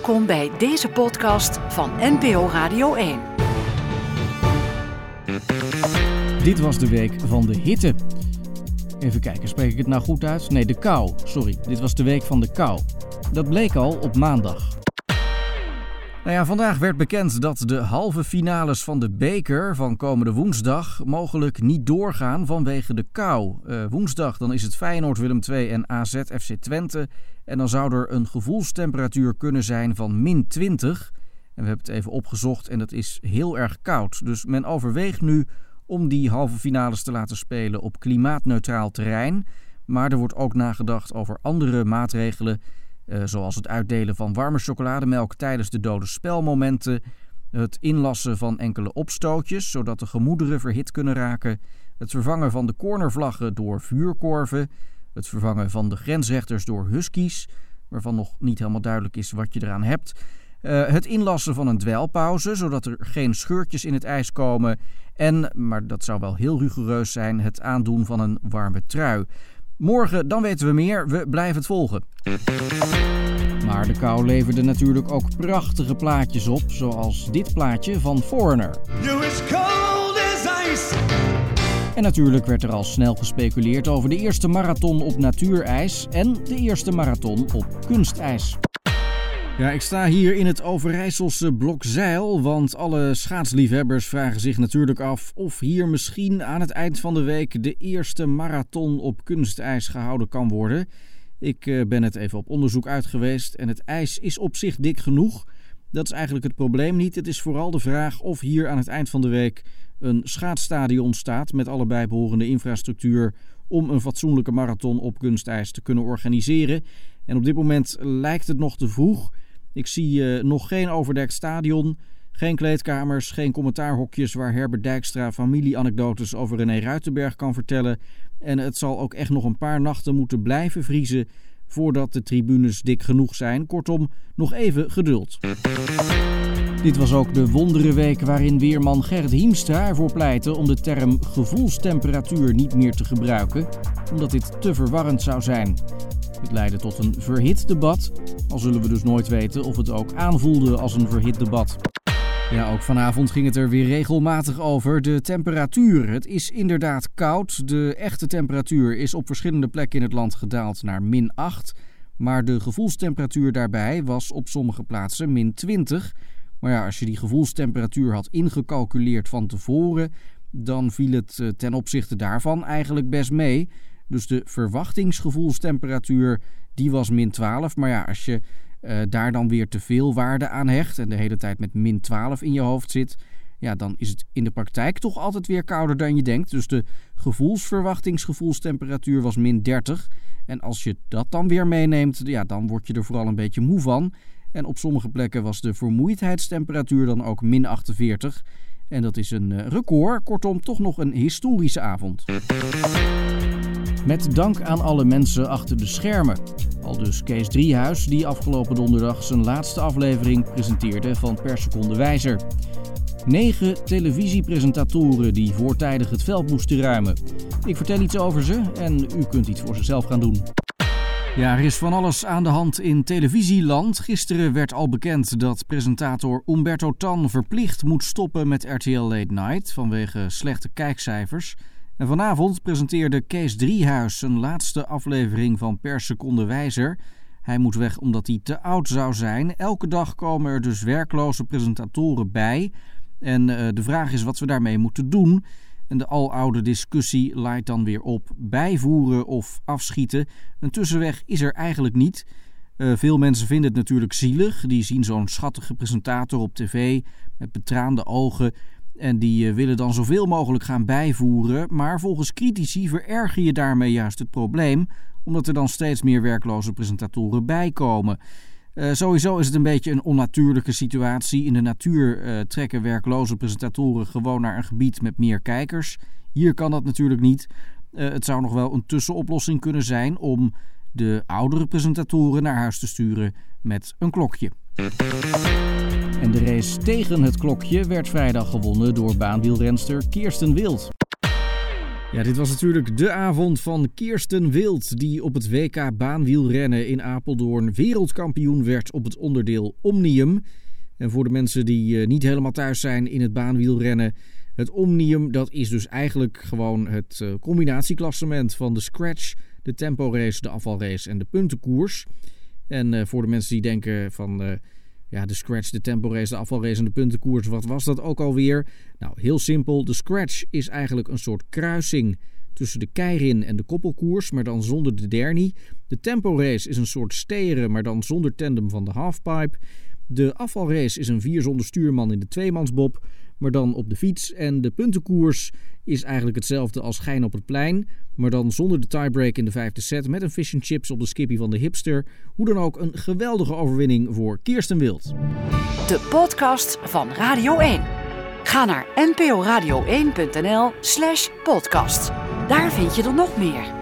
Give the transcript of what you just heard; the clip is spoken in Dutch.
Welkom bij deze podcast van NPO Radio 1. Dit was de week van de hitte. Even kijken, spreek ik het nou goed uit? Nee, de kou. Sorry, dit was de week van de kou. Dat bleek al op maandag. Nou ja, vandaag werd bekend dat de halve finales van de beker van komende woensdag mogelijk niet doorgaan vanwege de kou. Uh, woensdag dan is het Feyenoord Willem II en AZ FC Twente. En dan zou er een gevoelstemperatuur kunnen zijn van min 20. En we hebben het even opgezocht en dat is heel erg koud. Dus men overweegt nu om die halve finales te laten spelen op klimaatneutraal terrein. Maar er wordt ook nagedacht over andere maatregelen eh, zoals het uitdelen van warme chocolademelk tijdens de dode spelmomenten, het inlassen van enkele opstootjes zodat de gemoederen verhit kunnen raken, het vervangen van de cornervlaggen door vuurkorven, het vervangen van de grensrechters door huskies, waarvan nog niet helemaal duidelijk is wat je eraan hebt. Uh, het inlassen van een dwelpauze, zodat er geen scheurtjes in het ijs komen. En, maar dat zou wel heel rigoureus zijn, het aandoen van een warme trui. Morgen, dan weten we meer. We blijven het volgen. Maar de kou leverde natuurlijk ook prachtige plaatjes op, zoals dit plaatje van Foreigner. En natuurlijk werd er al snel gespeculeerd over de eerste marathon op natuurijs en de eerste marathon op kunstijs. Ja, ik sta hier in het Overijsselse Blokzeil, want alle schaatsliefhebbers vragen zich natuurlijk af of hier misschien aan het eind van de week de eerste marathon op kunstijs gehouden kan worden. Ik eh, ben het even op onderzoek uit geweest en het ijs is op zich dik genoeg. Dat is eigenlijk het probleem niet. Het is vooral de vraag of hier aan het eind van de week een schaatsstadion staat met alle bijbehorende infrastructuur om een fatsoenlijke marathon op kunstijs te kunnen organiseren. En op dit moment lijkt het nog te vroeg. Ik zie uh, nog geen overdekt stadion, geen kleedkamers, geen commentaarhokjes waar Herbert Dijkstra familieanekdotes over René Ruitenberg kan vertellen. En het zal ook echt nog een paar nachten moeten blijven vriezen voordat de tribunes dik genoeg zijn. Kortom, nog even geduld. Dit was ook de wonderenweek waarin weerman Gerrit Hiemstra ervoor pleitte om de term gevoelstemperatuur niet meer te gebruiken, omdat dit te verwarrend zou zijn. Dit leidde tot een verhit debat, al zullen we dus nooit weten of het ook aanvoelde als een verhit debat. Ja, ook vanavond ging het er weer regelmatig over. De temperatuur. Het is inderdaad koud. De echte temperatuur is op verschillende plekken in het land gedaald naar min 8. Maar de gevoelstemperatuur daarbij was op sommige plaatsen min 20. Maar ja, als je die gevoelstemperatuur had ingecalculeerd van tevoren, dan viel het eh, ten opzichte daarvan eigenlijk best mee. Dus de verwachtingsgevoelstemperatuur die was min 12. Maar ja, als je uh, daar dan weer te veel waarde aan hecht en de hele tijd met min 12 in je hoofd zit, ja, dan is het in de praktijk toch altijd weer kouder dan je denkt. Dus de gevoelsverwachtingsgevoelstemperatuur was min 30. En als je dat dan weer meeneemt, ja, dan word je er vooral een beetje moe van. En op sommige plekken was de vermoeidheidstemperatuur dan ook min 48. En dat is een eh, record. Kortom, toch nog een historische avond. Met dank aan alle mensen achter de schermen. Al dus Kees Driehuis, die afgelopen donderdag zijn laatste aflevering presenteerde van Per Seconde Wijzer. Negen televisiepresentatoren die voortijdig het veld moesten ruimen. Ik vertel iets over ze en u kunt iets voor zichzelf gaan doen. Ja, er is van alles aan de hand in televisieland. Gisteren werd al bekend dat presentator Umberto Tan verplicht moet stoppen met RTL Late Night vanwege slechte kijkcijfers. En vanavond presenteerde Kees Driehuis zijn laatste aflevering van Per Seconde Wijzer. Hij moet weg omdat hij te oud zou zijn. Elke dag komen er dus werkloze presentatoren bij. En uh, de vraag is wat we daarmee moeten doen. En de aloude discussie laait dan weer op bijvoeren of afschieten. Een tussenweg is er eigenlijk niet. Uh, veel mensen vinden het natuurlijk zielig. Die zien zo'n schattige presentator op tv met betraande ogen. En die uh, willen dan zoveel mogelijk gaan bijvoeren. Maar volgens critici vererger je daarmee juist het probleem. Omdat er dan steeds meer werkloze presentatoren bijkomen. Uh, sowieso is het een beetje een onnatuurlijke situatie. In de natuur uh, trekken werkloze presentatoren gewoon naar een gebied met meer kijkers. Hier kan dat natuurlijk niet. Uh, het zou nog wel een tussenoplossing kunnen zijn om de oudere presentatoren naar huis te sturen met een klokje. En de race tegen het klokje werd vrijdag gewonnen door baanwielrenster Kirsten Wild. Ja, dit was natuurlijk de avond van Kirsten Wild, die op het WK baanwielrennen in Apeldoorn wereldkampioen werd op het onderdeel Omnium. En voor de mensen die eh, niet helemaal thuis zijn in het baanwielrennen, het Omnium, dat is dus eigenlijk gewoon het uh, combinatieklassement van de scratch, de temporace, de afvalrace en de puntenkoers. En uh, voor de mensen die denken van ja, de scratch, de temporace, de afvalrace en de puntenkoers, wat was dat ook alweer? Nou, heel simpel. De scratch is eigenlijk een soort kruising tussen de keirin en de koppelkoers, maar dan zonder de dernie. De temporace is een soort steren, maar dan zonder tandem van de halfpipe. De afvalrace is een vier zonder stuurman in de tweemansbob, maar dan op de fiets. En de puntenkoers is eigenlijk hetzelfde als Gein op het plein, maar dan zonder de tiebreak in de vijfde set met een fish and chips op de skippy van de hipster. Hoe dan ook een geweldige overwinning voor Kirsten Wild. De podcast van Radio 1. Ga naar nporadio1.nl slash podcast. Daar vind je er nog meer.